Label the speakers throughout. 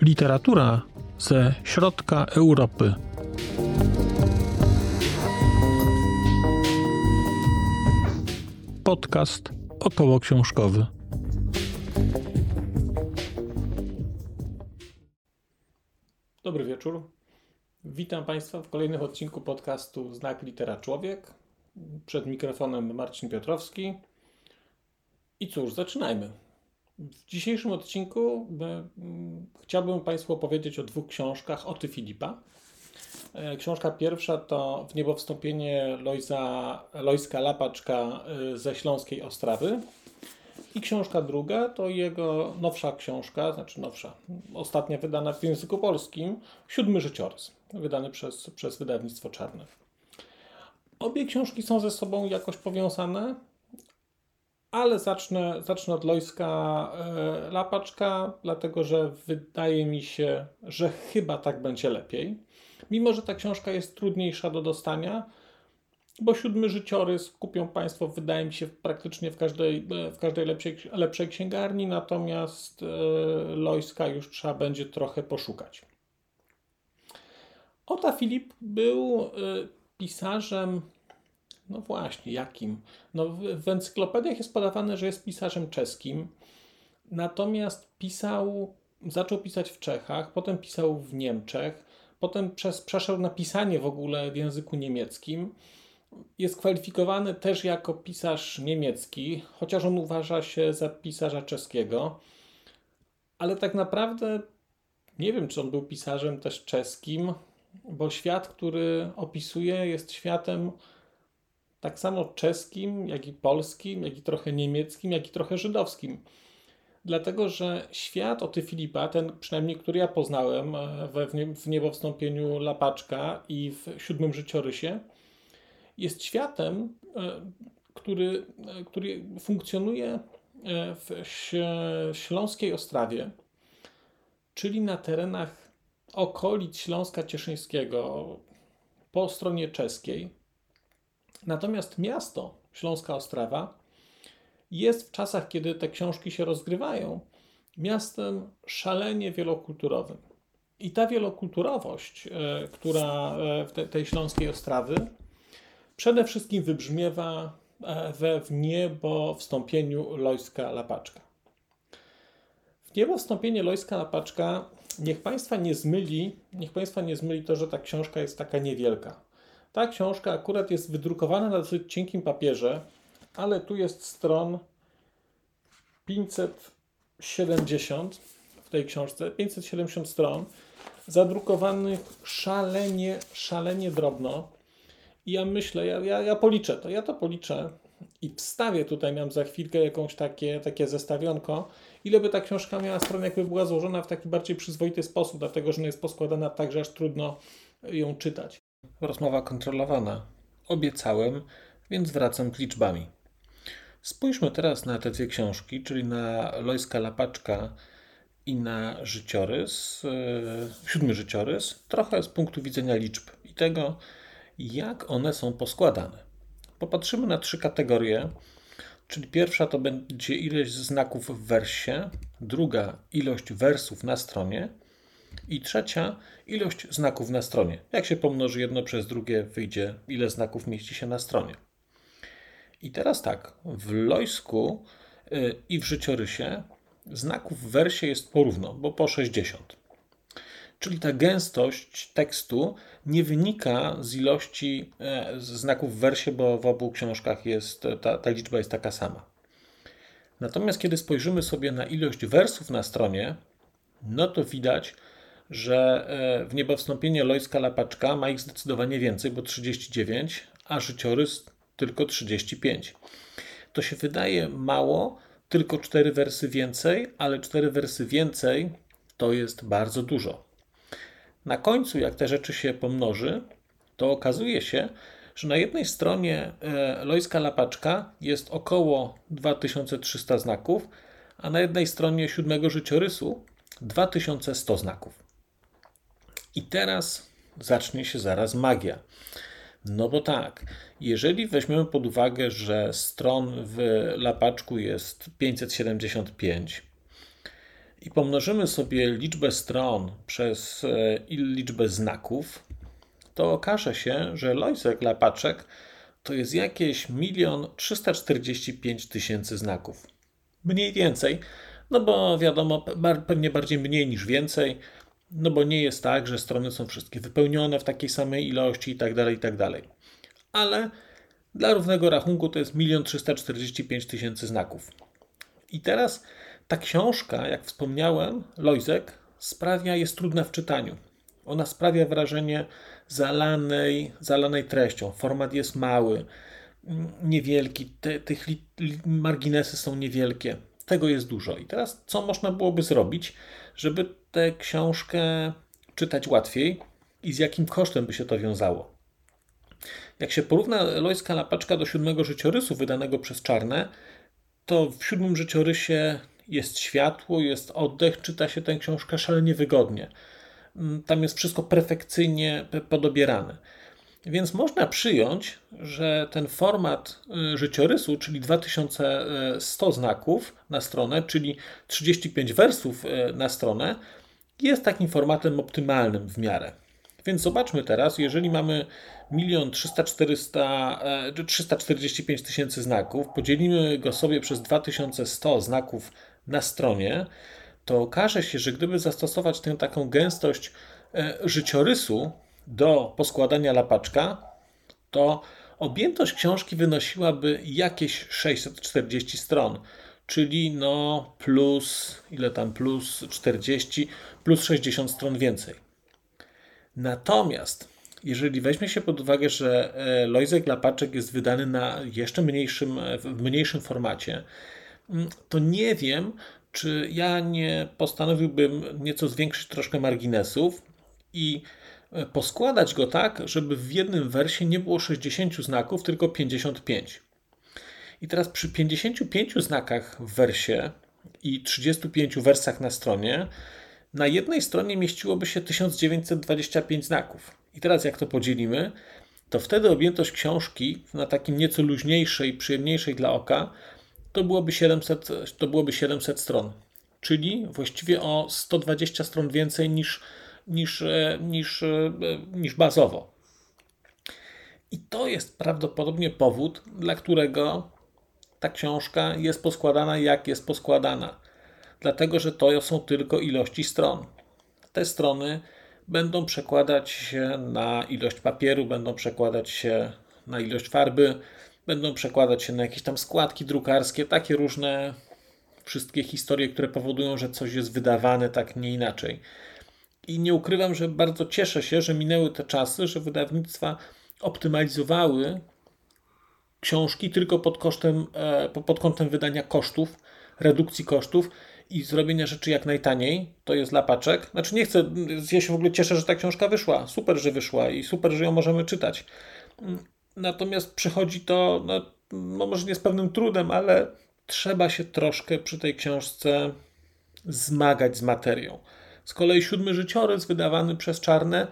Speaker 1: Literatura ze środka Europy. Podcast około książkowy. Dobry wieczór. Witam Państwa w kolejnym odcinku podcastu Znak Litera Człowiek. Przed mikrofonem Marcin Piotrowski. I cóż, zaczynajmy. W dzisiejszym odcinku mm, chciałbym Państwu opowiedzieć o dwóch książkach Oty Filipa. E, książka pierwsza to W niebo wstąpienie Lojza, Lojska Lapaczka e, ze Śląskiej Ostrawy. I książka druga to jego nowsza książka, znaczy nowsza, ostatnia wydana w języku polskim, Siódmy Życiorys, wydany przez, przez wydawnictwo Czarne. Obie książki są ze sobą jakoś powiązane, ale zacznę, zacznę od Lojska e, Lapaczka, dlatego że wydaje mi się, że chyba tak będzie lepiej. Mimo, że ta książka jest trudniejsza do dostania, bo siódmy życiorys kupią Państwo, wydaje mi się, praktycznie w każdej, w każdej lepszej, lepszej księgarni, natomiast e, Lojska już trzeba będzie trochę poszukać. Ota Filip był pisarzem no właśnie, jakim? No w encyklopediach jest podawane, że jest pisarzem czeskim, natomiast pisał, zaczął pisać w Czechach, potem pisał w Niemczech, potem przez, przeszedł na pisanie w ogóle w języku niemieckim. Jest kwalifikowany też jako pisarz niemiecki, chociaż on uważa się za pisarza czeskiego, ale tak naprawdę nie wiem, czy on był pisarzem też czeskim, bo świat, który opisuje, jest światem tak samo czeskim, jak i polskim, jak i trochę niemieckim, jak i trochę żydowskim. Dlatego, że świat Oty Filipa, ten przynajmniej, który ja poznałem e, we, w niebowstąpieniu Lapaczka i w siódmym życiorysie, jest światem, e, który, e, który funkcjonuje w Śląskiej Ostrawie, czyli na terenach okolic Śląska Cieszyńskiego po stronie czeskiej. Natomiast miasto Śląska Ostrawa jest w czasach, kiedy te książki się rozgrywają, miastem szalenie wielokulturowym. I ta wielokulturowość, e, która e, w tej Śląskiej Ostrawy przede wszystkim wybrzmiewa e, we w niebo wstąpieniu Lojska Lapaczka. W niebo wstąpienie Lojska Lapaczka niech Państwa nie zmyli, niech Państwa nie zmyli to, że ta książka jest taka niewielka. Ta książka akurat jest wydrukowana na dosyć cienkim papierze, ale tu jest stron 570 w tej książce, 570 stron, zadrukowanych szalenie, szalenie drobno. I ja myślę, ja, ja, ja policzę to, ja to policzę i wstawię tutaj nam za chwilkę jakąś takie, takie zestawionko, ile by ta książka miała stron, jakby była złożona w taki bardziej przyzwoity sposób, dlatego że ona jest poskładana tak, że aż trudno ją czytać. Rozmowa kontrolowana. Obiecałem, więc wracam z liczbami. Spójrzmy teraz na te dwie książki, czyli na Lojska Lapaczka i na życiorys, yy, siódmy życiorys, trochę z punktu widzenia liczb i tego, jak one są poskładane. Popatrzymy na trzy kategorie, czyli pierwsza to będzie ilość znaków w wersie, druga ilość wersów na stronie, i trzecia, ilość znaków na stronie. Jak się pomnoży jedno przez drugie, wyjdzie, ile znaków mieści się na stronie. I teraz tak, w Lojsku y, i w życiorysie znaków w wersie jest porówno, bo po 60. Czyli ta gęstość tekstu nie wynika z ilości e, znaków w wersie, bo w obu książkach jest, ta, ta liczba jest taka sama. Natomiast kiedy spojrzymy sobie na ilość wersów na stronie, no to widać, że e, w niebowstąpienie Lojska Lapaczka ma ich zdecydowanie więcej, bo 39, a życiorys tylko 35. To się wydaje mało, tylko 4 wersy więcej, ale 4 wersy więcej to jest bardzo dużo. Na końcu, jak te rzeczy się pomnoży, to okazuje się, że na jednej stronie e, Lojska Lapaczka jest około 2300 znaków, a na jednej stronie siódmego życiorysu 2100 znaków. I teraz zacznie się zaraz magia. No bo tak, jeżeli weźmiemy pod uwagę, że stron w lapaczku jest 575 i pomnożymy sobie liczbę stron przez e, liczbę znaków, to okaże się, że Lojzek lapaczek to jest jakieś 1 345 tysięcy znaków. Mniej więcej, no bo wiadomo, pewnie bardziej mniej niż więcej, no bo nie jest tak, że strony są wszystkie wypełnione w takiej samej ilości i tak dalej, i tak. Ale dla równego rachunku to jest 1 345 tysięcy znaków. I teraz ta książka, jak wspomniałem, Lojzek, sprawia, jest trudna w czytaniu. Ona sprawia wrażenie zalanej, zalanej treścią. Format jest mały, niewielki, te, tych li, marginesy są niewielkie. Tego jest dużo. I teraz co można byłoby zrobić, żeby tę książkę czytać łatwiej i z jakim kosztem by się to wiązało? Jak się porówna Lojska Lapaczka do siódmego życiorysu wydanego przez Czarne, to w siódmym życiorysie jest światło, jest oddech, czyta się tę książkę szalenie wygodnie. Mm, tam jest wszystko perfekcyjnie podobierane. Więc można przyjąć, że ten format y, życiorysu, czyli 2100 znaków na stronę, czyli 35 wersów y, na stronę, jest takim formatem optymalnym w miarę. Więc zobaczmy teraz, jeżeli mamy 1 345 tysięcy znaków, podzielimy go sobie przez 2100 znaków na stronie, to okaże się, że gdyby zastosować tę taką gęstość e, życiorysu do poskładania lapaczka, to objętość książki wynosiłaby jakieś 640 stron, czyli no plus, ile tam, plus 40, plus 60 stron więcej. Natomiast jeżeli weźmie się pod uwagę, że e, Lojzek Lapaczek jest wydany na jeszcze mniejszym, w mniejszym formacie, to nie wiem, czy ja nie postanowiłbym nieco zwiększyć troszkę marginesów i e, poskładać go tak, żeby w jednym wersie nie było 60 znaków, tylko 55. I teraz przy 55 znakach w wersie i 35 wersach na stronie, na jednej stronie mieściłoby się 1925 znaków. I teraz jak to podzielimy, to wtedy objętość książki na takim nieco luźniejszej, przyjemniejszej dla oka to byłoby 700, to byłoby 700 stron, czyli właściwie o 120 stron więcej niż, niż, e, niż, e, niż bazowo. I to jest prawdopodobnie powód, dla którego ta książka jest poskładana jak jest poskładana. Dlatego, że to są tylko ilości stron. Te strony będą przekładać się na ilość papieru, będą przekładać się na ilość farby, będą przekładać się na jakieś tam składki drukarskie, takie różne wszystkie historie, które powodują, że coś jest wydawane tak nie inaczej. I nie ukrywam, że bardzo cieszę się, że minęły te czasy, że wydawnictwa optymalizowały książki tylko pod, kosztem, e, pod kątem wydania kosztów, redukcji kosztów i zrobienia rzeczy jak najtaniej. To jest lapaczek. Znaczy nie chcę, ja się w ogóle cieszę, że ta książka wyszła. Super, że wyszła i super, że ją możemy czytać. Natomiast przychodzi to, no, no może nie z pewnym trudem, ale trzeba się troszkę przy tej książce zmagać z materią. Z kolei siódmy życiorys wydawany przez Czarne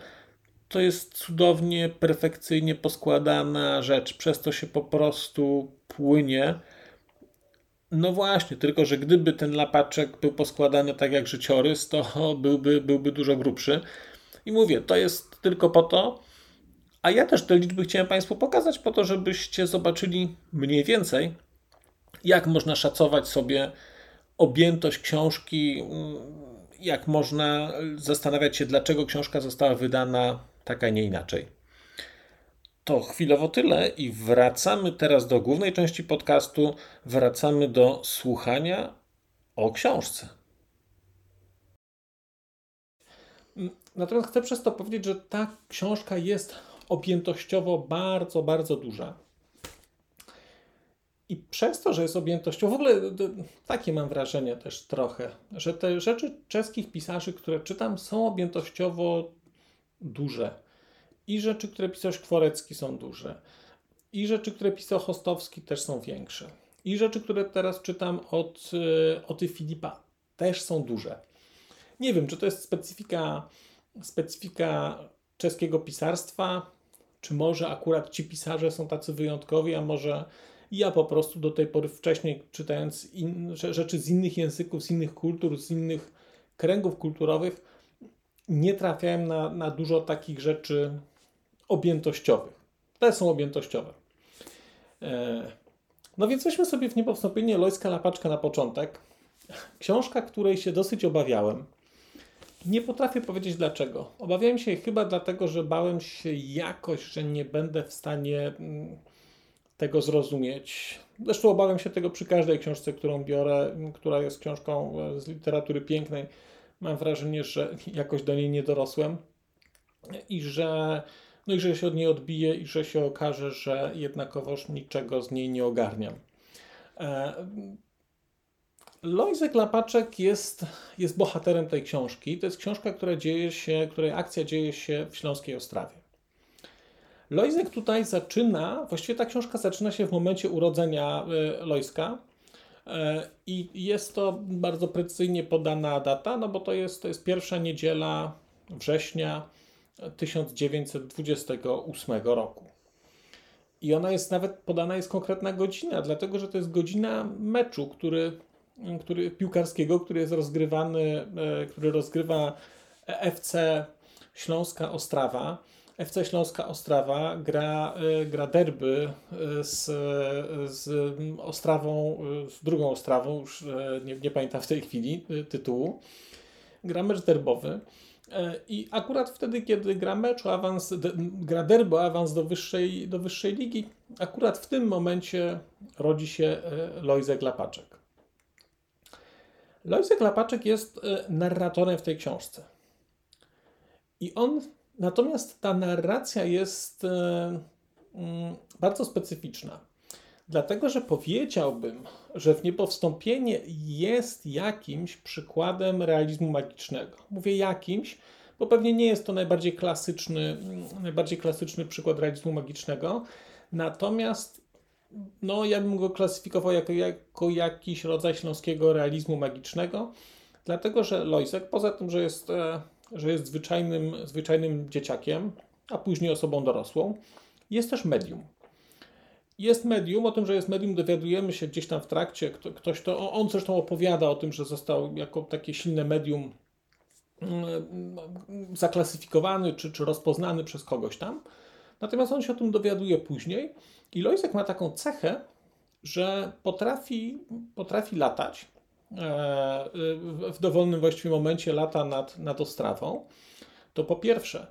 Speaker 1: to jest cudownie, perfekcyjnie poskładana rzecz, przez to się po prostu płynie. No właśnie, tylko że gdyby ten lapaczek był poskładany tak jak życiorys, to byłby, byłby dużo grubszy. I mówię, to jest tylko po to, a ja też te liczby chciałem Państwu pokazać, po to, żebyście zobaczyli mniej więcej, jak można szacować sobie objętość książki, jak można zastanawiać się, dlaczego książka została wydana tak, a nie inaczej. To chwilowo tyle i wracamy teraz do głównej części podcastu. Wracamy do słuchania o książce. Natomiast chcę przez to powiedzieć, że ta książka jest objętościowo bardzo, bardzo duża. I przez to, że jest objętościowo, w ogóle takie mam wrażenie też trochę, że te rzeczy czeskich pisarzy, które czytam, są objętościowo duże. I rzeczy, które pisał Szkworecki są duże. I rzeczy, które pisał Chostowski też są większe. I rzeczy, które teraz czytam od, e, od Filipa też są duże. Nie wiem, czy to jest specyfika, specyfika czeskiego pisarstwa, czy może akurat ci pisarze są tacy wyjątkowi, a może ja po prostu do tej pory wcześniej czytając in, rzeczy z innych języków, z innych kultur, z innych kręgów kulturowych, nie trafiałem na, na dużo takich rzeczy objętościowych. Te są objętościowe. E, no więc weźmy sobie w niepowstąpienie Lojska Lapaczka na początek. Książka, której się dosyć obawiałem. Nie potrafię powiedzieć dlaczego. Obawiałem się chyba dlatego, że bałem się jakoś, że nie będę w stanie mm, tego zrozumieć. Zresztą obawiam się tego przy każdej książce, którą biorę, która jest książką e, z literatury pięknej. Mam wrażenie, że jakoś do niej nie dorosłem i że, no i że się od niej odbije i że się okaże, że jednakowoż niczego z niej nie ogarniam. Lojzek Lapaczek jest, jest bohaterem tej książki. To jest książka, która dzieje się, której akcja dzieje się w Śląskiej Ostrawie. Lojzek tutaj zaczyna, właściwie ta książka zaczyna się w momencie urodzenia e, Lojska. E, I jest to bardzo precyzyjnie podana data, no bo to jest, to jest pierwsza niedziela września 1928 roku. I ona jest nawet podana jest konkretna godzina, dlatego że to jest godzina meczu, który, który piłkarskiego, który jest rozgrywany, e, który rozgrywa FC Śląska Ostrawa. FC Śląska Ostrawa gra, y, gra derby y, z, z Ostrawą, z drugą Ostrawą, już nie, nie pamiętam w tej chwili tytułu. Gra mecz derbowy. I akurat wtedy, kiedy gra mecz awans, gra derby awans do wyższej, do wyższej ligi, akurat w tym momencie rodzi się Lojzek Lapaczek. Lojzek Lapaczek jest narratorem w tej książce. I on Natomiast ta narracja jest e, mm, bardzo specyficzna. Dlatego, że powiedziałbym, że w niepowstąpienie jest jakimś przykładem realizmu magicznego. Mówię jakimś, bo pewnie nie jest to najbardziej klasyczny, mm, najbardziej klasyczny przykład realizmu magicznego. Natomiast no, ja bym go klasyfikował jako, jako jakiś rodzaj śląskiego realizmu magicznego, dlatego że Lojzek, poza tym, że jest e, że jest zwyczajnym, zwyczajnym dzieciakiem, a później osobą dorosłą, jest też medium. Jest medium, o tym, że jest medium, dowiadujemy się gdzieś tam w trakcie. Ktoś to, on zresztą opowiada o tym, że został jako takie silne medium mm, zaklasyfikowany czy, czy rozpoznany przez kogoś tam. Natomiast on się o tym dowiaduje później. I Loisek ma taką cechę, że potrafi, potrafi latać, E, w dowolnym właściwie momencie lata nad, nad Ostrawą, to po pierwsze.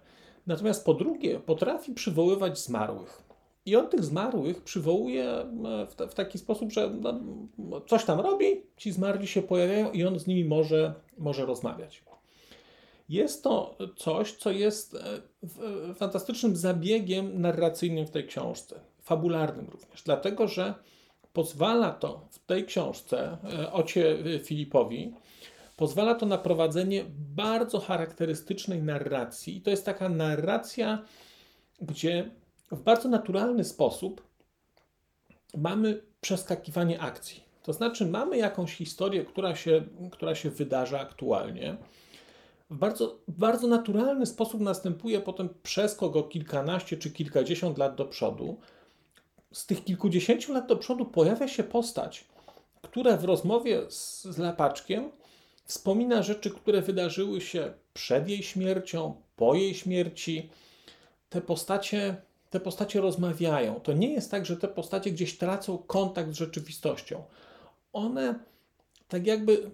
Speaker 1: Natomiast po drugie, potrafi przywoływać zmarłych. I on tych zmarłych przywołuje e, w, w taki sposób, że no, coś tam robi, ci zmarli się pojawiają i on z nimi może, może rozmawiać. Jest to coś, co jest e, fantastycznym zabiegiem narracyjnym w tej książce, fabularnym również, dlatego że pozwala to w tej książce e, Ocie Filipowi, pozwala to na prowadzenie bardzo charakterystycznej narracji. I to jest taka narracja, gdzie w bardzo naturalny sposób mamy przeskakiwanie akcji. To znaczy, mamy jakąś historię, która się, która się wydarza aktualnie. W bardzo, bardzo naturalny sposób następuje potem przeskok o kilkanaście czy kilkadziesiąt lat do przodu z tych kilkudziesięciu lat do przodu pojawia się postać, która w rozmowie z, z Lapaczkiem wspomina rzeczy, które wydarzyły się przed jej śmiercią, po jej śmierci. Te postacie, te postacie rozmawiają. To nie jest tak, że te postacie gdzieś tracą kontakt z rzeczywistością. One tak jakby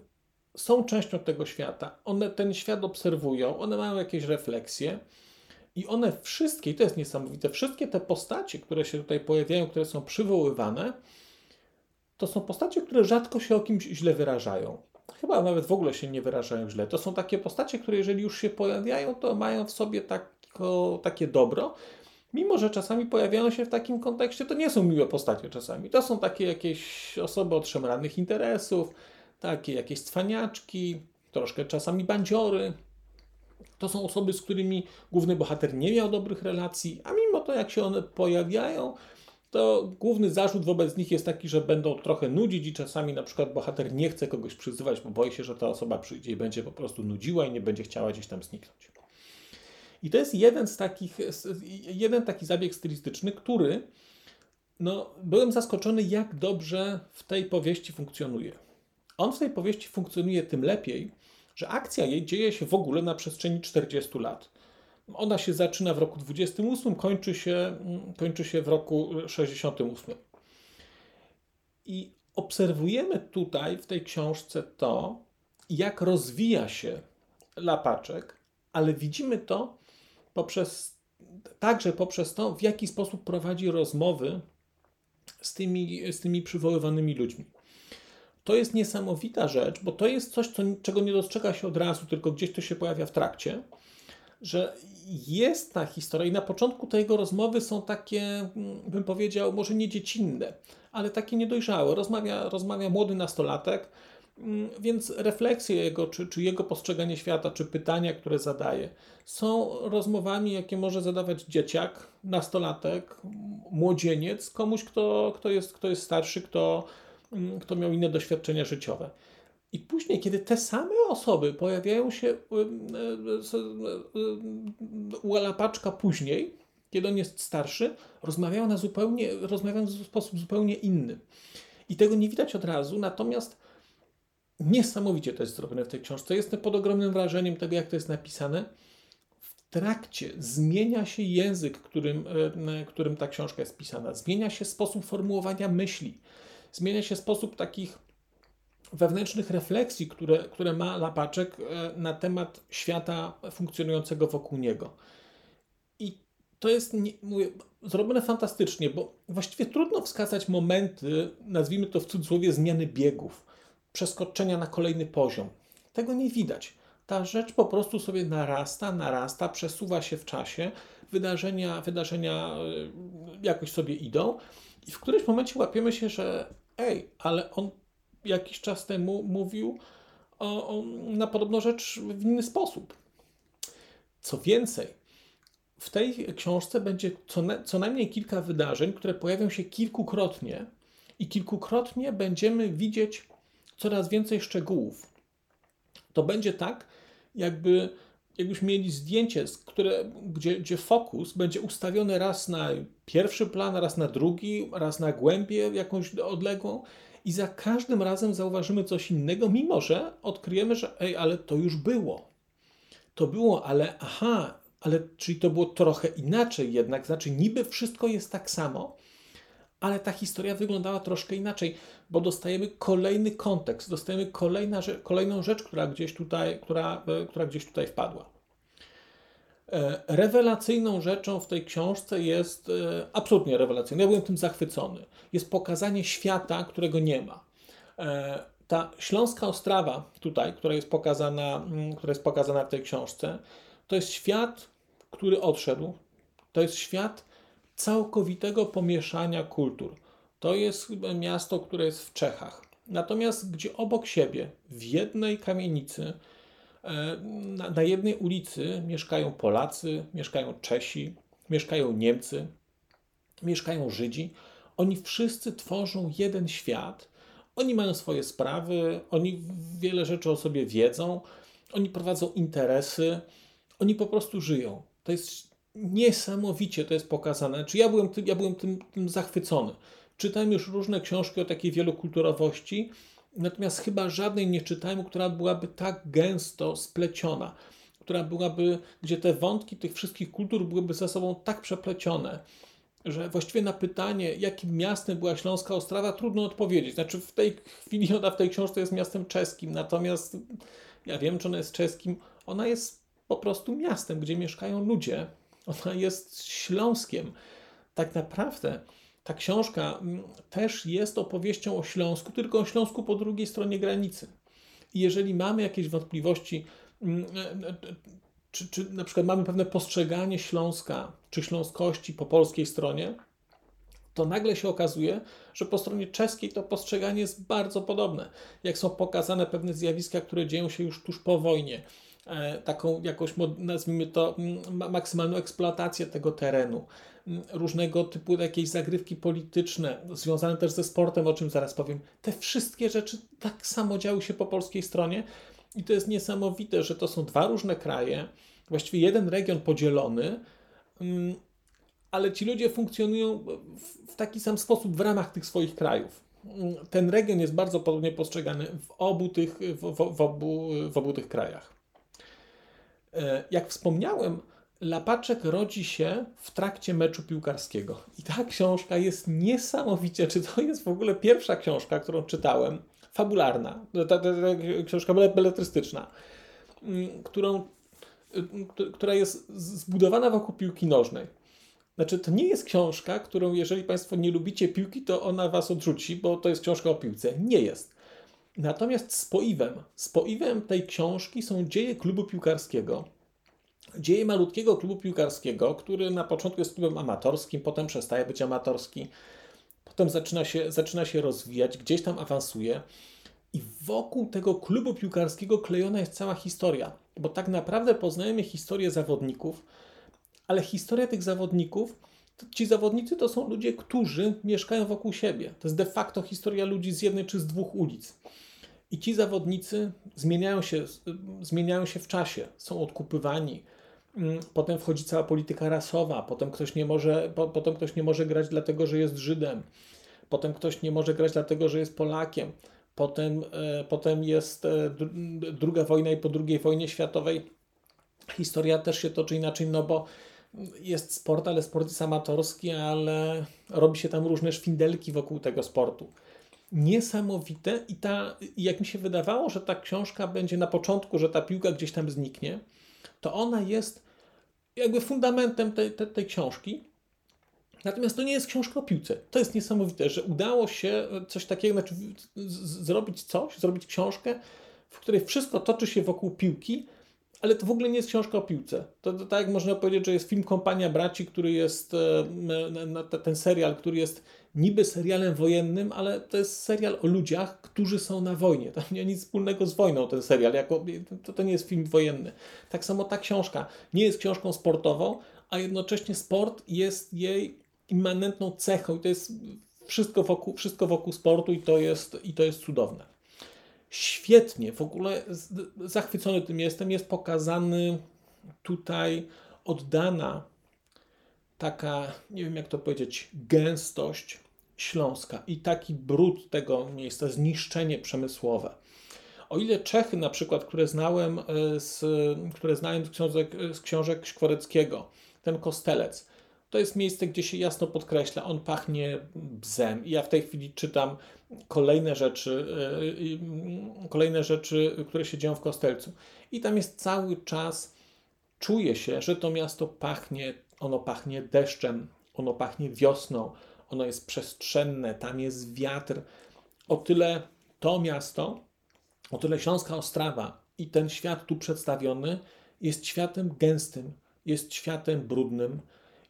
Speaker 1: są częścią tego świata. One ten świat obserwują, one mają jakieś refleksje i one wszystkie, i to jest niesamowite, wszystkie te postacie, które się tutaj pojawiają, które są przywoływane, to są postacie, które rzadko się o kimś źle wyrażają. Chyba nawet w ogóle się nie wyrażają źle. To są takie postacie, które jeżeli już się pojawiają, to mają w sobie tako, takie dobro. Mimo, że czasami pojawiają się w takim kontekście, to nie są miłe postacie czasami. To są takie jakieś osoby o szemranych interesów, takie jakieś cwaniaczki, troszkę czasami bandziory, to są osoby, z którymi główny bohater nie miał dobrych relacji, a mimo to, jak się one pojawiają, to główny zarzut wobec nich jest taki, że będą trochę nudzić i czasami na przykład bohater nie chce kogoś przyzywać, bo boi się, że ta osoba przyjdzie i będzie po prostu nudziła i nie będzie chciała gdzieś tam zniknąć. I to jest jeden z takich, jeden taki zabieg stylistyczny, który no, byłem zaskoczony, jak dobrze w tej powieści funkcjonuje. On w tej powieści funkcjonuje tym lepiej, że akcja jej dzieje się w ogóle na przestrzeni 40 lat. Ona się zaczyna w roku 28, kończy się, kończy się w roku 68. I obserwujemy tutaj w tej książce to, jak rozwija się lapaczek, ale widzimy to poprzez, także poprzez to, w jaki sposób prowadzi rozmowy z tymi, z tymi przywoływanymi ludźmi. To jest niesamowita rzecz, bo to jest coś, co, czego nie dostrzega się od razu, tylko gdzieś to się pojawia w trakcie, że jest ta historia i na początku tej jego rozmowy są takie, bym powiedział, może nie dziecinne, ale takie niedojrzałe. Rozmawia, rozmawia młody nastolatek, mm, więc refleksje jego, czy, czy jego postrzeganie świata, czy pytania, które zadaje, są rozmowami, jakie może zadawać dzieciak, nastolatek, młodzieniec, komuś, kto, kto, jest, kto jest starszy, kto, mm, kto miał inne doświadczenia życiowe. I później, kiedy te same osoby pojawiają się y, y, y, u Alapaczka później, kiedy on jest starszy, rozmawiają, na zupełnie, rozmawiają w sposób zupełnie inny. I tego nie widać od razu, natomiast niesamowicie to jest zrobione w tej książce. Jestem pod ogromnym wrażeniem tego, jak to jest napisane. W trakcie zmienia się język, którym, którym ta książka jest pisana, zmienia się sposób formułowania myśli, zmienia się sposób takich wewnętrznych refleksji, które, które ma Lapaczek e, na temat świata funkcjonującego wokół niego. I to jest, mówię, zrobione fantastycznie, bo właściwie trudno wskazać momenty, nazwijmy to w cudzysłowie, zmiany biegów, przeskoczenia na kolejny poziom. Tego nie widać. Ta rzecz po prostu sobie narasta, narasta, przesuwa się w czasie, wydarzenia, wydarzenia e, jakoś sobie idą i w którymś momencie łapiemy się, że ej, ale on jakiś czas temu mówił o, o, na podobną rzecz w inny sposób. Co więcej, w tej książce będzie co, na, co najmniej kilka wydarzeń, które pojawią się kilkukrotnie i kilkukrotnie będziemy widzieć coraz więcej szczegółów. To będzie tak, jakby jakbyśmy mieli zdjęcie, które, gdzie, gdzie fokus będzie ustawiony raz na pierwszy plan, raz na drugi, raz na głębię jakąś odległą i za każdym razem zauważymy coś innego, mimo że odkryjemy, że ej, ale to już było. To było, ale aha, ale czyli to było trochę inaczej jednak, znaczy niby wszystko jest tak samo, ale ta historia wyglądała troszkę inaczej, bo dostajemy kolejny kontekst, dostajemy kolejna, kolejną rzecz, która gdzieś tutaj, która, e, która gdzieś tutaj wpadła. E, rewelacyjną rzeczą w tej książce jest, e, absolutnie rewelacyjną, ja byłem tym zachwycony, jest pokazanie świata, którego nie ma. Ta Śląska Ostrawa tutaj, która jest pokazana, mm, która jest pokazana w tej książce, to jest świat, który odszedł. To jest świat całkowitego pomieszania kultur. To jest miasto, które jest w Czechach. Natomiast gdzie obok siebie, w jednej kamienicy, E, na, jednej ulicy mieszkają Polacy, mieszkają Czesi, mieszkają Niemcy, mieszkają Żydzi. Oni wszyscy tworzą jeden świat. Oni mają swoje sprawy, oni wiele rzeczy o sobie wiedzą, oni prowadzą interesy, oni po prostu żyją. To jest niesamowicie to jest pokazane. Czy ja byłem, tym, ja byłem tym, tym zachwycony. Czytałem już różne książki o takiej wielokulturowości Natomiast chyba żadnej nie czytałem, która byłaby tak gęsto spleciona, która byłaby, gdzie te wątki tych wszystkich kultur byłyby ze sobą tak przeplecione, że właściwie na pytanie, jakim miastem była Śląska Ostrawa, trudno odpowiedzieć. Znaczy, w tej chwili ona w tej książce jest miastem czeskim, natomiast ja wiem, czy ona jest czeskim. Ona jest po prostu miastem, gdzie mieszkają ludzie. Ona jest Śląskiem. Tak naprawdę ta książka mm, też jest opowieścią o Śląsku, tylko o Śląsku po drugiej stronie granicy. I jeżeli mamy jakieś wątpliwości, mm, e, e, czy, czy na przykład mamy pewne postrzeganie Śląska, czy śląskości po polskiej stronie, to nagle się okazuje, że po stronie czeskiej to postrzeganie jest bardzo podobne. Jak są pokazane pewne zjawiska, które dzieją się już tuż po wojnie, e, taką jakąś, nazwijmy to, maksymalną eksploatację tego terenu, różnego typu jakieś zagrywki polityczne, związane też ze sportem, o czym zaraz powiem. Te wszystkie rzeczy tak samo działy się po polskiej stronie i to jest niesamowite, że to są dwa różne kraje, właściwie jeden region podzielony, ale ci ludzie funkcjonują w taki sam sposób w ramach tych swoich krajów. Ten region jest bardzo podobnie postrzegany w obu tych, w, w, w obu, w obu tych krajach. E, jak wspomniałem, Lapaczek rodzi się w trakcie meczu piłkarskiego. I ta książka jest niesamowicie, czy to jest w ogóle pierwsza książka, którą czytałem, fabularna, ta, ta, ta książka beletrystyczna, mm, którą, y, która jest zbudowana wokół piłki nożnej. Znaczy, to nie jest książka, którą, jeżeli Państwo nie lubicie piłki, to ona Was odrzuci, bo to jest książka o piłce. Nie jest. Natomiast spoiwem, spoiwem tej książki są dzieje klubu piłkarskiego. Dzieje malutkiego klubu piłkarskiego, który na początku jest klubem amatorskim, potem przestaje być amatorski, potem zaczyna się, zaczyna się rozwijać, gdzieś tam awansuje. I wokół tego klubu piłkarskiego klejona jest cała historia, bo tak naprawdę poznajemy historię zawodników, ale historia tych zawodników, ci zawodnicy to są ludzie, którzy mieszkają wokół siebie. To jest de facto historia ludzi z jednej czy z dwóch ulic. I ci zawodnicy zmieniają się, zmieniają się w czasie, są odkupywani. Mm, potem wchodzi cała polityka rasowa, potem ktoś nie może, po, potem ktoś nie może grać dlatego, że jest Żydem, potem ktoś nie może grać dlatego, że jest Polakiem, potem, e, potem jest e, druga wojna i po II wojnie światowej historia też się toczy inaczej, no bo jest sport, ale sport jest amatorski, ale robi się tam różne szwindelki wokół tego sportu. Niesamowite i ta, jak mi się wydawało, że ta książka będzie na początku, że ta piłka gdzieś tam zniknie, to ona jest jakby fundamentem tej, tej, tej książki. Natomiast to nie jest książka o piłce. To jest niesamowite, że udało się coś takiego, znaczy zrobić coś, zrobić książkę, w której wszystko toczy się wokół piłki, ale to w ogóle nie jest książka o piłce. To, to tak jak można powiedzieć, że jest film Kompania Braci, który jest, e, ten serial, który jest niby serialem wojennym, ale to jest serial o ludziach, którzy są na wojnie. Tam nie ma nic wspólnego z wojną ten serial, jako, to, to nie jest film wojenny. Tak samo ta książka nie jest książką sportową, a jednocześnie sport jest jej immanentną cechą i to jest wszystko wokół, wszystko wokół sportu i to jest, i to jest cudowne świetnie, w ogóle zachwycony tym jestem, jest pokazany tutaj oddana taka, nie wiem jak to powiedzieć, gęstość śląska i taki brud tego miejsca, zniszczenie przemysłowe. O ile Czechy na przykład, które znałem e, z, które znałem z książek, z książek Szkworeckiego, ten kostelec, to jest miejsce, gdzie się jasno podkreśla, on pachnie bzem. I ja w tej chwili czytam kolejne rzeczy, e, kolejne rzeczy, które się dzieją w Kostelcu. I tam jest cały czas, czuje się, że to miasto pachnie, ono pachnie deszczem, ono pachnie wiosną, ono jest przestrzenne, tam jest wiatr. O tyle to miasto, o tyle Śląska Ostrawa i ten świat tu przedstawiony jest światem gęstym, jest światem brudnym,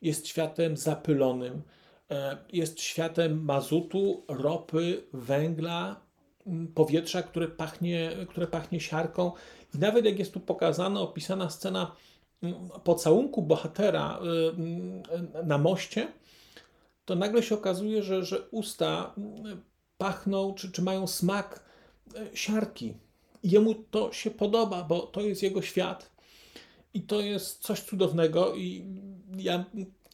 Speaker 1: jest światem zapylonym, e, jest światem mazutu, ropy, węgla, powietrza, które pachnie, które pachnie siarką. I nawet jak jest tu pokazana, opisana scena pocałunku bohatera e, na moście, to nagle się okazuje, że, że usta pachną, czy, czy mają smak e, siarki. I jemu to się podoba, bo to jest jego świat. I to jest coś cudownego i ja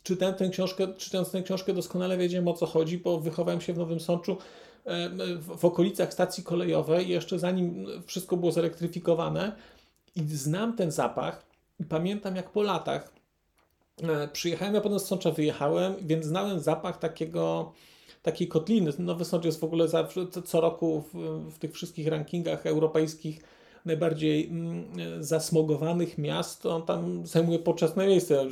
Speaker 1: czytałem tę książkę, czytając tę książkę doskonale wiedziałem o co chodzi, bo wychowałem się w Nowym Sączu w okolicach stacji kolejowej, jeszcze zanim wszystko było zelektryfikowane i znam ten zapach i pamiętam jak po latach e, przyjechałem, ja potem z Sącza wyjechałem, więc znałem zapach takiego takiej kotliny. Nowy Sącz jest w ogóle zawsze, co roku w, w tych wszystkich rankingach europejskich najbardziej mm, zasmogowanych miast, on tam zajmuje poczesne miejsce,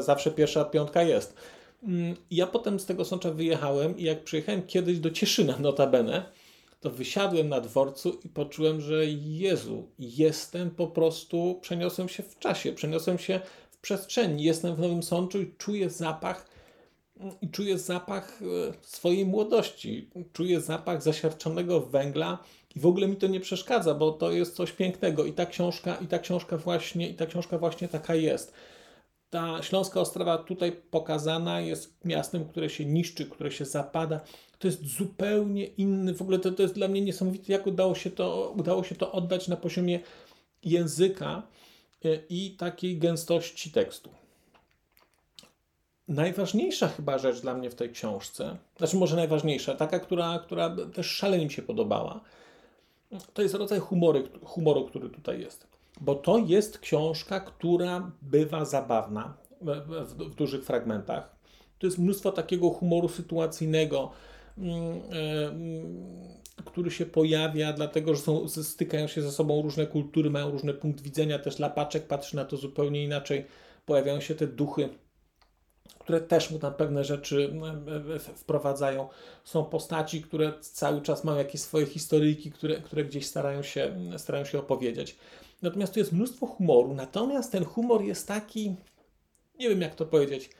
Speaker 1: zawsze pierwsza piątka jest. Mm, ja potem z tego Sącza wyjechałem i jak przyjechałem kiedyś do Cieszyna notabene, to wysiadłem na dworcu i poczułem, że Jezu, jestem po prostu, przeniosłem się w czasie, przeniosłem się w przestrzeni, jestem w Nowym Sączu i czuję zapach i czuję zapach e, swojej młodości, czuję zapach zasiarczonego węgla, i w ogóle mi to nie przeszkadza, bo to jest coś pięknego i ta książka, i ta książka właśnie, i ta książka właśnie taka jest. Ta Śląska Ostrawa tutaj pokazana jest miastem, które się niszczy, które się zapada. To jest zupełnie inny, w ogóle to, to jest dla mnie niesamowite, jak udało się to, udało się to oddać na poziomie języka, i takiej gęstości tekstu. Najważniejsza chyba rzecz dla mnie w tej książce, znaczy może najważniejsza, taka, która, która też szalenie mi się podobała, to jest rodzaj humory, humoru, który tutaj jest. Bo to jest książka, która bywa zabawna w, w, dużych fragmentach. To jest mnóstwo takiego humoru sytuacyjnego, mm, e, który się pojawia, dlatego że są, stykają się ze sobą różne kultury, mają różny punkt widzenia. Też Lapaczek patrzy na to zupełnie inaczej. Pojawiają się te duchy które też mu tam pewne rzeczy wprowadzają. Są postaci, które cały czas mają jakieś swoje historyjki, które, które gdzieś starają się, starają się opowiedzieć. Natomiast tu jest mnóstwo humoru, natomiast ten humor jest taki, nie wiem jak to powiedzieć,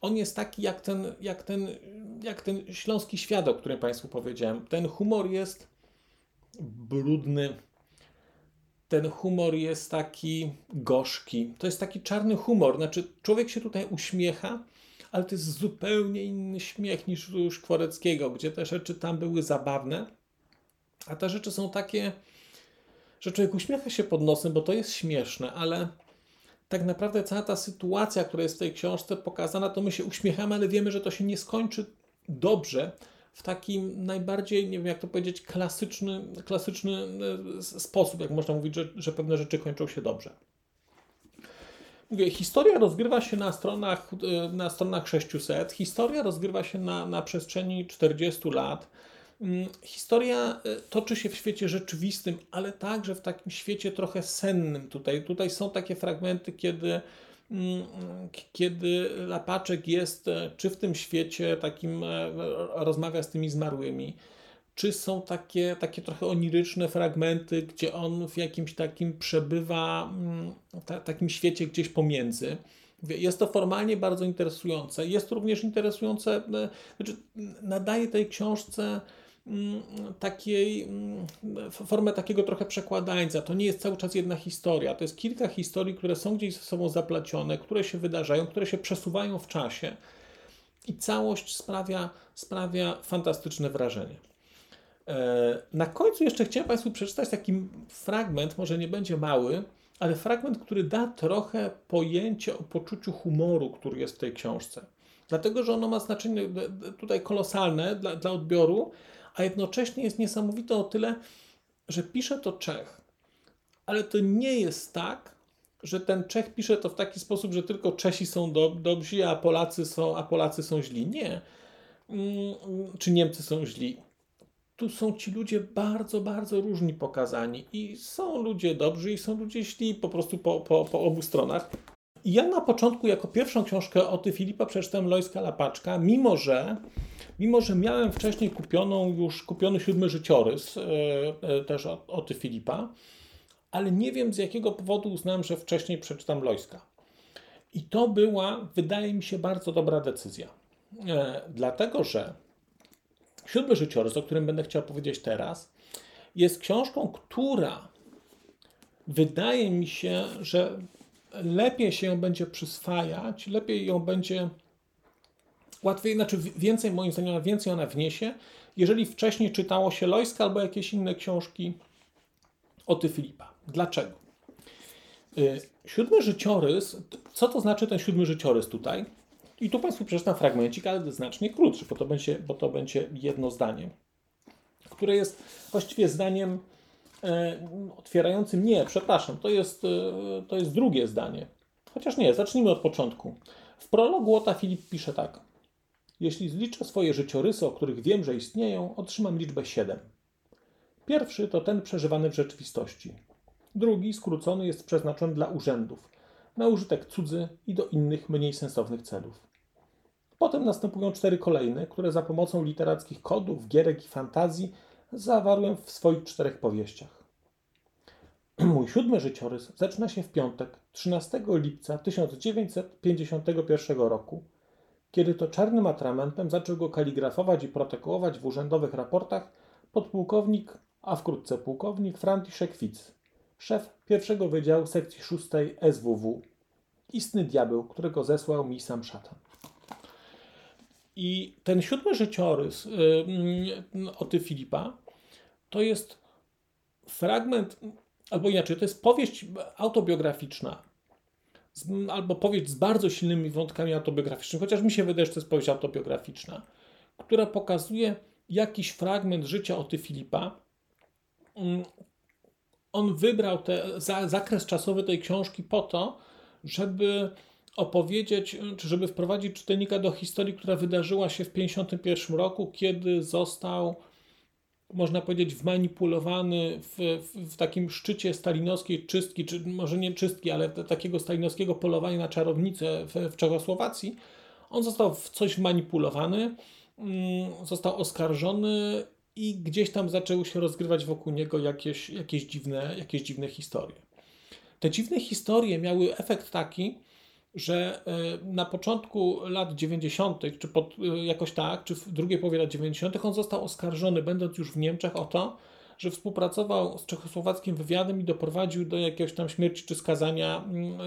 Speaker 1: on jest taki jak ten, jak ten, jak ten śląski świat, o którym Państwu powiedziałem. Ten humor jest brudny, ten humor jest taki gorzki. To jest taki czarny humor. Znaczy, człowiek się tutaj uśmiecha, ale to jest zupełnie inny śmiech niż u Szkworeckiego, gdzie te rzeczy tam były zabawne, a te rzeczy są takie, że człowiek uśmiecha się pod nosem, bo to jest śmieszne, ale tak naprawdę cała ta sytuacja, która jest w tej książce pokazana, to my się uśmiechamy, ale wiemy, że to się nie skończy dobrze w takim najbardziej, nie wiem jak to powiedzieć, klasyczny, klasyczny e, sposób, jak można mówić, że, że pewne rzeczy kończą się dobrze. Mówię, historia rozgrywa się na stronach, e, na stronach 600, historia rozgrywa się na, na przestrzeni 40 lat. Mm, historia e, toczy się w świecie rzeczywistym, ale także w takim świecie trochę sennym. Tutaj, tutaj są takie fragmenty, kiedy, mm, kiedy Lapaczek jest e, czy w tym świecie takim, rozmawia z tymi zmarłymi, czy są takie, takie trochę oniryczne fragmenty, gdzie on w jakimś takim przebywa, mm, ta, takim świecie gdzieś pomiędzy. Jest to formalnie bardzo interesujące. Jest również interesujące, e, znaczy nadaje tej książce mm, takiej mm, formę takiego trochę przekładańca. To nie jest cały czas jedna historia. To jest kilka historii, które są gdzieś ze sobą zaplecione, które się wydarzają, które się przesuwają w czasie i całość sprawia, sprawia fantastyczne wrażenie. E, na końcu jeszcze chciałem Państwu przeczytać taki fragment, może nie będzie mały, ale fragment, który da trochę pojęcie o poczuciu humoru, który jest w tej książce. Dlatego, że ono ma znaczenie tutaj kolosalne dla, dla odbioru, a jednocześnie jest niesamowite o tyle, że pisze to Czech. Ale to nie jest tak, że ten Czech pisze to w taki sposób, że tylko Czesi są do, dobrzy, a Polacy są, a Polacy są źli. Nie. Mm, czy Niemcy są źli tu są ci ludzie bardzo, bardzo różni pokazani. I są ludzie dobrzy, i są ludzie źli, po prostu po, po, po obu stronach. I ja na początku, jako pierwszą książkę o ty Filipa, przeczytałem Lojska Lapaczka, mimo że, mimo że miałem wcześniej kupioną już kupiony siódmy życiorys, e, też o, o ty Filipa, ale nie wiem z jakiego powodu uznałem, że wcześniej przeczytam Lojska. I to była, wydaje mi się, bardzo dobra decyzja. E, dlatego, że Siódmy życiorys, o którym będę chciał powiedzieć teraz, jest książką, która wydaje mi się, że lepiej się ją będzie przyswajać, lepiej ją będzie łatwiej, znaczy więcej, moim zdaniem, więcej ona wniesie, jeżeli wcześniej czytało się Lojska albo jakieś inne książki o ty Filipa. Dlaczego? Y, siódmy życiorys, co to znaczy ten siódmy życiorys tutaj? I tu Państwu przeczytam fragmencik, ale znacznie krótszy, bo to będzie, bo to będzie jedno zdanie, które jest właściwie zdaniem e, otwierającym. Nie, przepraszam, to jest, e, to jest drugie zdanie. Chociaż nie, zacznijmy od początku. W prologu Łota Filip pisze tak. Jeśli zliczę swoje życiorysy, o których wiem, że istnieją, otrzymam liczbę 7. Pierwszy to ten przeżywany w rzeczywistości. Drugi, skrócony, jest przeznaczony dla urzędów na użytek cudzy i do innych mniej sensownych celów. Potem następują cztery kolejne, które za pomocą literackich kodów, gierek i fantazji zawarłem w swoich czterech powieściach. Mój siódmy życiorys zaczyna się w piątek, 13 lipca 1951 roku, kiedy to czarnym atramentem zaczął go kaligrafować i protokołować w urzędowych raportach podpułkownik, a wkrótce pułkownik Franciszek Fitz, szef pierwszego wydziału sekcji szóstej SWW, istny diabeł, którego zesłał mi sam szatan. I ten siódmy życiorys yy, o ty Filipa to jest fragment albo inaczej, to jest powieść autobiograficzna, z, albo powieść z bardzo silnymi wątkami autobiograficznymi, chociaż mi się wydaje, że to jest powieść autobiograficzna, która pokazuje jakiś fragment życia Oty Filipa. On wybrał te, za, zakres czasowy tej książki po to, żeby opowiedzieć, czy żeby wprowadzić czytelnika do historii, która wydarzyła się w 1951 roku, kiedy został, można powiedzieć, wmanipulowany w, w, w, takim szczycie stalinowskiej czystki, czy może nie czystki, ale takiego stalinowskiego polowania na czarownicę w, w Czechosłowacji. On został w coś wmanipulowany, mm, został oskarżony i gdzieś tam zaczęły się rozgrywać wokół niego jakieś, jakieś, dziwne, jakieś dziwne historie. Te dziwne historie miały efekt taki, że e, na początku lat 90., czy pod, e, jakoś tak, czy w drugiej połowie lat 90., on został oskarżony, będąc już w Niemczech, o to, że współpracował z czechosłowackim wywiadem i doprowadził do jakiejś tam śmierci czy skazania mm,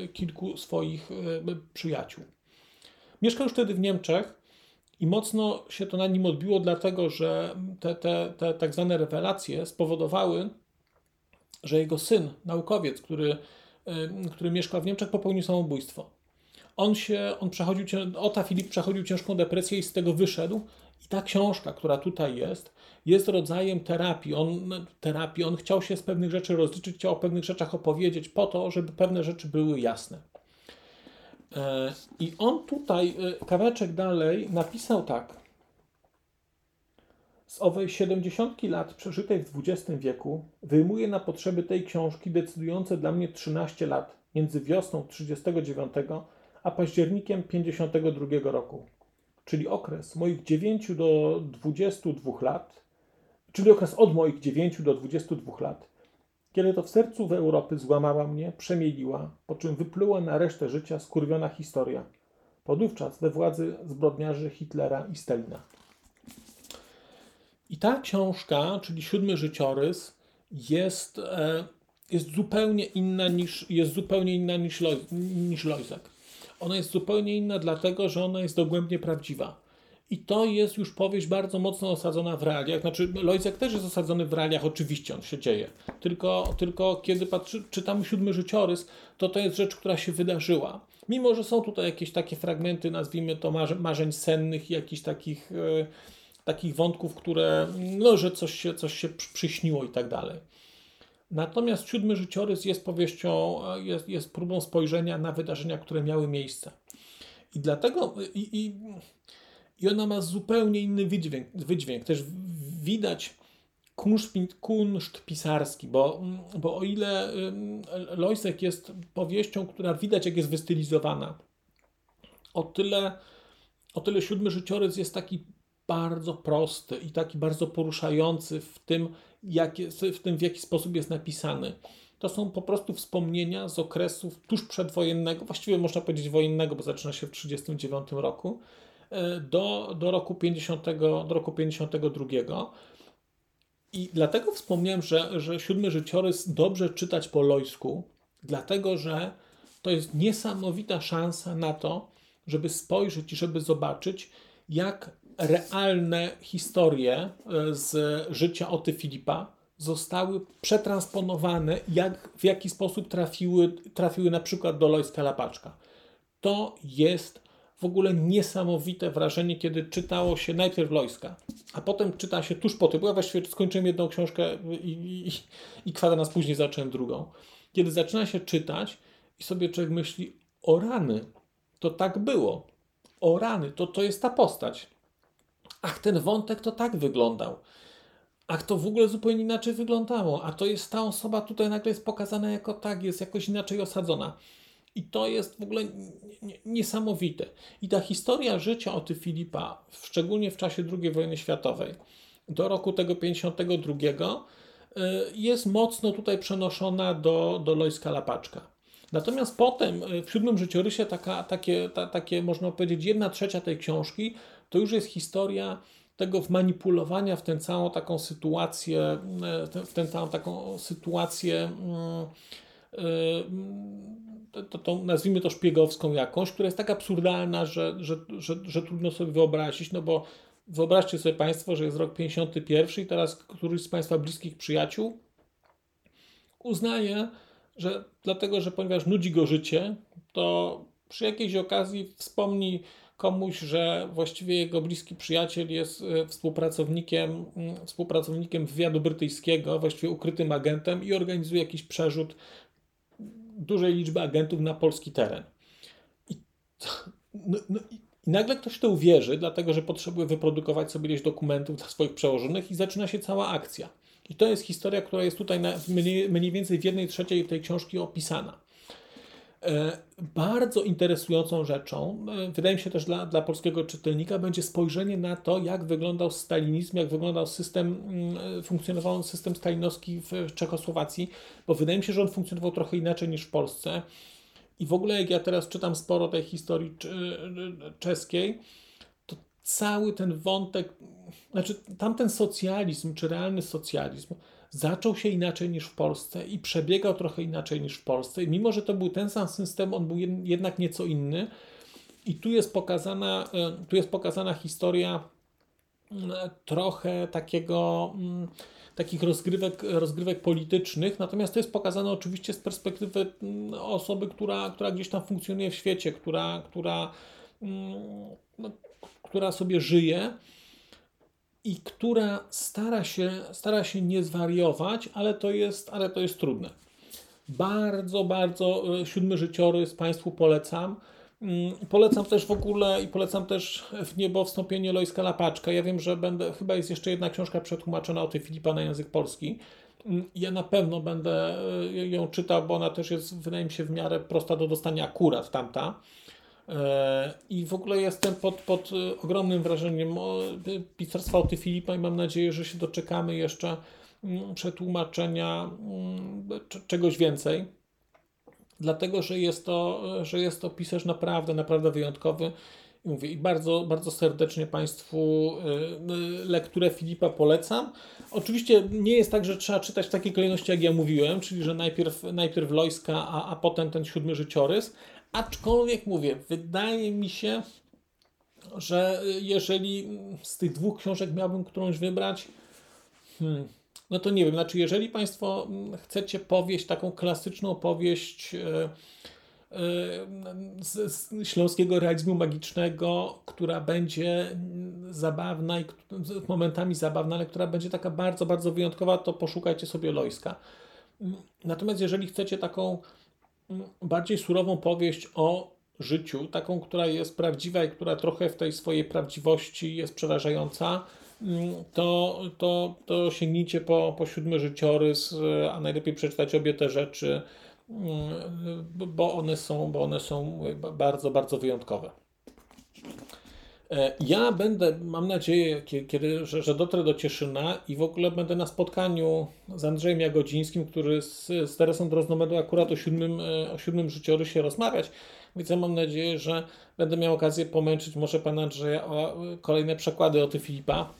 Speaker 1: e, kilku swoich przyjaciół. Mieszkał już wtedy w Niemczech i mocno się to na nim odbiło, dlatego że te, te, te tak zwane rewelacje spowodowały, że jego syn, naukowiec, który który mieszkał w Niemczech, popełnił samobójstwo. On się, on przechodził, Ota Filip przechodził ciężką depresję i z tego wyszedł. I ta książka, która tutaj jest, jest rodzajem terapii. On, terapii. on chciał się z pewnych rzeczy rozliczyć, chciał o pewnych rzeczach opowiedzieć po to, żeby pewne rzeczy były jasne. E, I on tutaj, e, kawałeczek dalej, napisał tak. Z owej 70 lat przeżytej w XX wieku wyjmuję na potrzeby tej książki decydujące dla mnie 13 lat między wiosną 39 a październikiem 52 roku, czyli okres moich 9 do 22 lat, czyli okres od moich 9 do 22 lat, kiedy to w sercu w Europy złamała mnie, przemieliła, po czym wypluła na resztę życia skurwiona historia, podówczas we władzy zbrodniarzy Hitlera i Stalina. I ta książka, czyli Siódmy Życiorys, jest, e, jest zupełnie inna niż, jest zupełnie inna niż, Loj, niż Lojzek. Ona jest zupełnie inna dlatego, że ona jest dogłębnie prawdziwa. I to jest już powieść bardzo mocno osadzona w realiach. Znaczy, Lojzek też jest osadzony w realiach, oczywiście on się dzieje. Tylko, tylko kiedy patrzy, czytamy siódmy życiorys, to to jest rzecz, która się wydarzyła. Mimo, że są tutaj jakieś takie fragmenty, nazwijmy to marzeń sennych, jakichś takich. Yy, takich wątków, które, no, że coś się, coś się przyśniło i tak dalej. Natomiast siódmy życiorys jest powieścią, jest, jest próbą spojrzenia na wydarzenia, które miały miejsce. I dlatego, i, i, i ona ma zupełnie inny wydźwięk. wydźwięk. Też widać kunszt, kunszt pisarski, bo, bo o ile Lojsek jest powieścią, która widać, jak jest wystylizowana, o tyle, o tyle siódmy życiorys jest taki bardzo prosty i taki bardzo poruszający w tym, jak, w tym, w jaki sposób jest napisany. To są po prostu wspomnienia z okresów tuż przedwojennego, właściwie można powiedzieć wojennego, bo zaczyna się w 1939 roku, do, do, roku 50, do roku 52. I dlatego wspomniałem, że, że siódmy życiorys dobrze czytać po lojsku, dlatego że to jest niesamowita szansa na to, żeby spojrzeć i żeby zobaczyć, jak realne historie e, z życia Oty Filipa zostały przetransponowane, jak, w jaki sposób trafiły, trafiły na przykład do Lojska Lapaczka. To jest w ogóle niesamowite wrażenie, kiedy czytało się najpierw Lojska, a potem czyta się tuż po tym, bo ja właściwie skończyłem jedną książkę i, i, i kwadrans później zacząłem drugą. Kiedy zaczyna się czytać i sobie człowiek myśli, o rany, to tak było. O rany, to, to jest ta postać. Ach, ten wątek to tak wyglądał. Ach, to w ogóle zupełnie inaczej wyglądało. A to jest ta osoba tutaj nagle jest pokazana jako tak, jest jakoś inaczej osadzona. I to jest w ogóle niesamowite. I ta historia życia Oty Filipa, szczególnie w czasie II wojny światowej, do roku tego 52, y, jest mocno tutaj przenoszona do, do Lojska Lapaczka. Natomiast potem y, w siódmym życiorysie taka, takie, ta, takie, można powiedzieć, jedna trzecia tej książki to już jest historia tego wmanipulowania w tę całą taką sytuację, e, w tę całą taką sytuację, mm, e, to, to, nazwijmy to szpiegowską jakąś, która jest tak absurdalna, że, że, że, że trudno sobie wyobrazić, no bo wyobraźcie sobie Państwo, że jest rok 51 i teraz któryś z Państwa bliskich przyjaciół uznaje, że dlatego, że ponieważ nudzi go życie, to przy jakiejś okazji wspomni komuś, że właściwie jego bliski przyjaciel jest e, współpracownikiem, mm, współpracownikiem wywiadu brytyjskiego, właściwie ukrytym agentem i organizuje jakiś przerzut dużej liczby agentów na polski teren. I, no, no, i nagle ktoś to uwierzy, dlatego że potrzebuje wyprodukować sobie ileś dokumentów dla swoich przełożonych i zaczyna się cała akcja. I to jest historia, która jest tutaj na, mniej, mniej więcej w jednej trzeciej tej książki opisana. E, bardzo interesującą rzeczą, e, wydaje mi się też dla, dla polskiego czytelnika, będzie spojrzenie na to, jak wyglądał stalinizm, jak wyglądał system, mm, funkcjonował system stalinowski w Czechosłowacji, bo wydaje mi się, że on funkcjonował trochę inaczej niż w Polsce. I w ogóle, jak ja teraz czytam sporo tej historii czeskiej, to cały ten wątek, znaczy tamten socjalizm, czy realny socjalizm, zaczął się inaczej niż w Polsce i przebiegał trochę inaczej niż w Polsce. I mimo, że to był ten sam system, on był jednak nieco inny. I tu jest pokazana, e, tu jest pokazana historia e, trochę takiego, mm, takich rozgrywek, rozgrywek politycznych, natomiast to jest pokazane oczywiście z perspektywy mm, osoby, która, która gdzieś tam funkcjonuje w świecie, która, która, mm, no, która sobie żyje i która stara się, stara się nie zwariować, ale to jest, ale to jest trudne. Bardzo, bardzo e, siódmy życiorys Państwu polecam. Mm, polecam też w ogóle i polecam też w niebo wstąpienie Lojska Lapaczka. Ja wiem, że będę, chyba jest jeszcze jedna książka przetłumaczona o tej Filipa na język polski. Mm, ja na pewno będę e, ją czytał, bo ona też jest, wydaje mi się, w miarę prosta do dostania akurat tamta. E, I w ogóle jestem pod, pod e, ogromnym wrażeniem pisarstwa Oty Filipa i mam nadzieję, że się doczekamy jeszcze mm, przetłumaczenia mm, czegoś więcej. Dlatego, że jest to, że jest to pisarz naprawdę, naprawdę wyjątkowy. I mówię, i bardzo, bardzo serdecznie Państwu e, lekturę Filipa polecam. Oczywiście nie jest tak, że trzeba czytać w takiej kolejności, jak ja mówiłem, czyli że najpierw, najpierw Lojska, a, a potem ten siódmy życiorys, Aczkolwiek mówię, wydaje mi się, że jeżeli z tych dwóch książek miałbym którąś wybrać, hmm, no to nie wiem, znaczy jeżeli Państwo chcecie powieść, taką klasyczną powieść e, e, z, z śląskiego realizmu magicznego, która będzie zabawna i momentami zabawna, ale która będzie taka bardzo, bardzo wyjątkowa, to poszukajcie sobie Lojska. Natomiast jeżeli chcecie taką bardziej surową powieść o życiu, taką, która jest prawdziwa i która trochę w tej swojej prawdziwości jest przerażająca, mm, to, to, to sięgnijcie po, po siódmy życiorys, a najlepiej przeczytać obie te rzeczy, mm, bo one są, bo one są bardzo, bardzo wyjątkowe. E, ja będę, mam nadzieję, kiedy, że, że dotrę do Cieszyna i w ogóle będę na spotkaniu z Andrzejem Jagodzińskim, który z, z Teresą Drozną będą akurat o siódmym, e, o siódmym życiorysie rozmawiać. Więc ja mam nadzieję, że będę miał okazję pomęczyć może pana Andrzeja o kolejne przekłady o ty Filipa,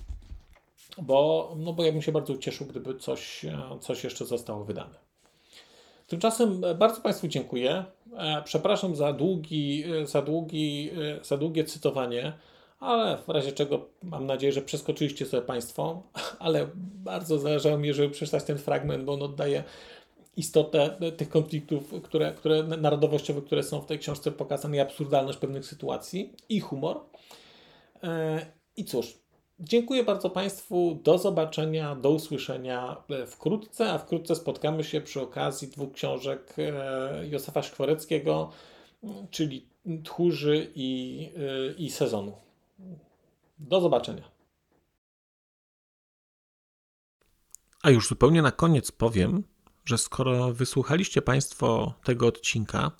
Speaker 1: bo, no bo ja bym się bardzo ucieszył, gdyby coś, e, coś jeszcze zostało wydane. Tymczasem bardzo Państwu dziękuję. Przepraszam za, długi, za, długi, za długie cytowanie ale w razie czego mam nadzieję, że przeskoczyliście sobie Państwo, ale bardzo zależało mi, żeby przeczytać ten fragment, bo on oddaje istotę tych konfliktów, które, które narodowościowe, które są w tej książce pokazane i absurdalność pewnych sytuacji i humor. E, I cóż, dziękuję bardzo Państwu, do zobaczenia, do usłyszenia wkrótce, a wkrótce spotkamy się przy okazji dwóch książek e, Józefa Szkwareckiego, czyli Tchórzy i, e, i Sezonu. Do zobaczenia. A już zupełnie na koniec powiem, że skoro wysłuchaliście Państwo tego odcinka,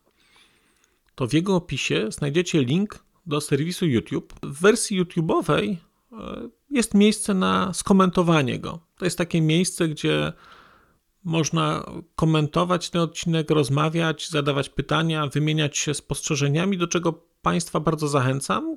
Speaker 1: to w jego opisie znajdziecie link do serwisu YouTube. W wersji YouTube'owej e, jest miejsce na skomentowanie go. To jest takie miejsce, gdzie można komentować ten odcinek, rozmawiać, zadawać pytania, wymieniać się spostrzeżeniami, do czego Państwa bardzo zachęcam,